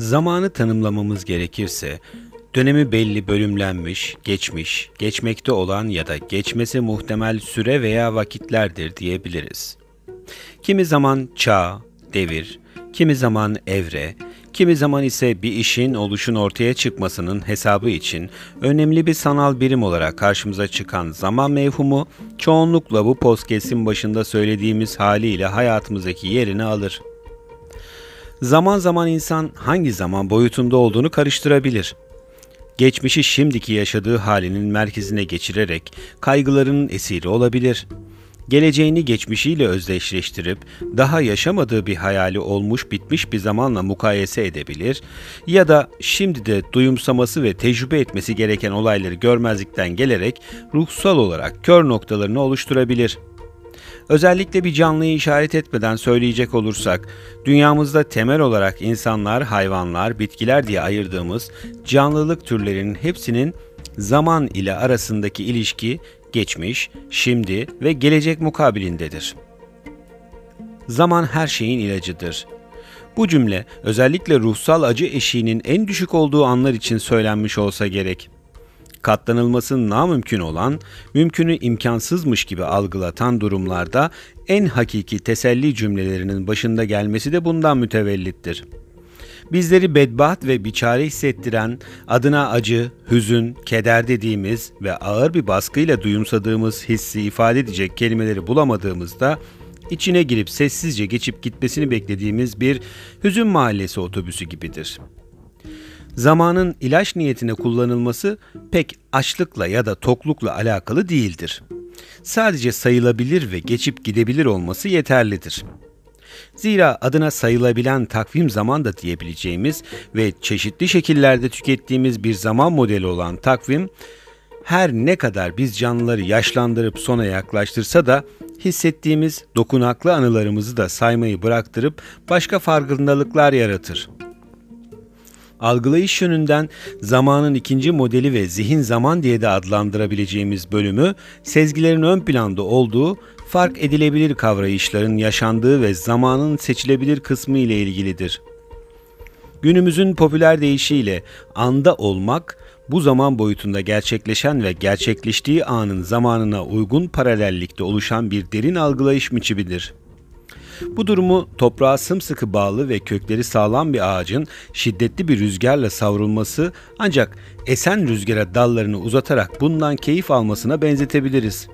Zamanı tanımlamamız gerekirse, dönemi belli bölümlenmiş, geçmiş, geçmekte olan ya da geçmesi muhtemel süre veya vakitlerdir diyebiliriz. Kimi zaman çağ, devir, kimi zaman evre, kimi zaman ise bir işin oluşun ortaya çıkmasının hesabı için önemli bir sanal birim olarak karşımıza çıkan zaman mevhumu çoğunlukla bu podcast'in başında söylediğimiz haliyle hayatımızdaki yerini alır. Zaman zaman insan hangi zaman boyutunda olduğunu karıştırabilir. Geçmişi şimdiki yaşadığı halinin merkezine geçirerek kaygılarının esiri olabilir. Geleceğini geçmişiyle özdeşleştirip daha yaşamadığı bir hayali olmuş bitmiş bir zamanla mukayese edebilir ya da şimdi de duyumsaması ve tecrübe etmesi gereken olayları görmezlikten gelerek ruhsal olarak kör noktalarını oluşturabilir.'' Özellikle bir canlıyı işaret etmeden söyleyecek olursak, dünyamızda temel olarak insanlar, hayvanlar, bitkiler diye ayırdığımız canlılık türlerinin hepsinin zaman ile arasındaki ilişki geçmiş, şimdi ve gelecek mukabilindedir. Zaman her şeyin ilacıdır. Bu cümle özellikle ruhsal acı eşiğinin en düşük olduğu anlar için söylenmiş olsa gerek katlanılması namümkün olan, mümkünü imkansızmış gibi algılatan durumlarda en hakiki teselli cümlelerinin başında gelmesi de bundan mütevellittir. Bizleri bedbaht ve biçare hissettiren, adına acı, hüzün, keder dediğimiz ve ağır bir baskıyla duyumsadığımız hissi ifade edecek kelimeleri bulamadığımızda içine girip sessizce geçip gitmesini beklediğimiz bir hüzün mahallesi otobüsü gibidir.'' Zamanın ilaç niyetine kullanılması pek açlıkla ya da toklukla alakalı değildir. Sadece sayılabilir ve geçip gidebilir olması yeterlidir. Zira adına sayılabilen takvim zaman da diyebileceğimiz ve çeşitli şekillerde tükettiğimiz bir zaman modeli olan takvim, her ne kadar biz canlıları yaşlandırıp sona yaklaştırsa da hissettiğimiz dokunaklı anılarımızı da saymayı bıraktırıp başka farkındalıklar yaratır. Algılayış yönünden zamanın ikinci modeli ve zihin zaman diye de adlandırabileceğimiz bölümü sezgilerin ön planda olduğu fark edilebilir kavrayışların yaşandığı ve zamanın seçilebilir kısmı ile ilgilidir. Günümüzün popüler deyişiyle anda olmak, bu zaman boyutunda gerçekleşen ve gerçekleştiği anın zamanına uygun paralellikte oluşan bir derin algılayış biçimidir. Bu durumu toprağa sımsıkı bağlı ve kökleri sağlam bir ağacın şiddetli bir rüzgarla savrulması ancak esen rüzgara dallarını uzatarak bundan keyif almasına benzetebiliriz.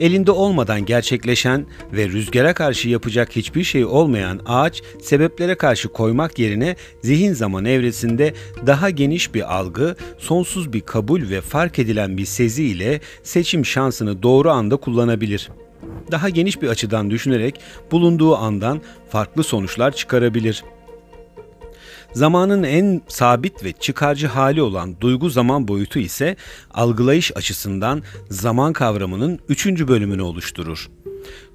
Elinde olmadan gerçekleşen ve rüzgara karşı yapacak hiçbir şey olmayan ağaç sebeplere karşı koymak yerine zihin zaman evresinde daha geniş bir algı, sonsuz bir kabul ve fark edilen bir sezi ile seçim şansını doğru anda kullanabilir.'' Daha geniş bir açıdan düşünerek bulunduğu andan farklı sonuçlar çıkarabilir. Zamanın en sabit ve çıkarcı hali olan duygu zaman boyutu ise algılayış açısından zaman kavramının üçüncü bölümünü oluşturur.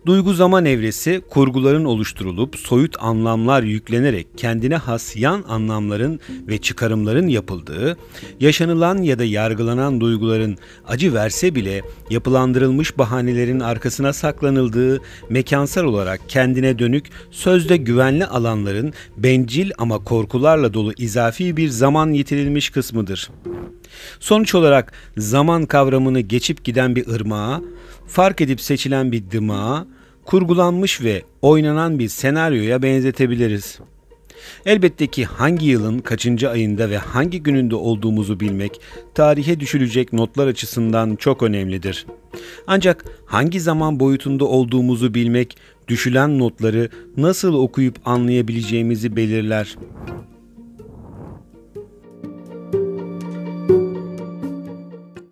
Duygu zaman evresi kurguların oluşturulup soyut anlamlar yüklenerek kendine has yan anlamların ve çıkarımların yapıldığı, yaşanılan ya da yargılanan duyguların acı verse bile yapılandırılmış bahanelerin arkasına saklanıldığı, mekansal olarak kendine dönük sözde güvenli alanların bencil ama korkularla dolu izafi bir zaman yitirilmiş kısmıdır. Sonuç olarak zaman kavramını geçip giden bir ırmağa, fark edip seçilen bir dımağa, kurgulanmış ve oynanan bir senaryoya benzetebiliriz. Elbette ki hangi yılın kaçıncı ayında ve hangi gününde olduğumuzu bilmek tarihe düşülecek notlar açısından çok önemlidir. Ancak hangi zaman boyutunda olduğumuzu bilmek düşülen notları nasıl okuyup anlayabileceğimizi belirler.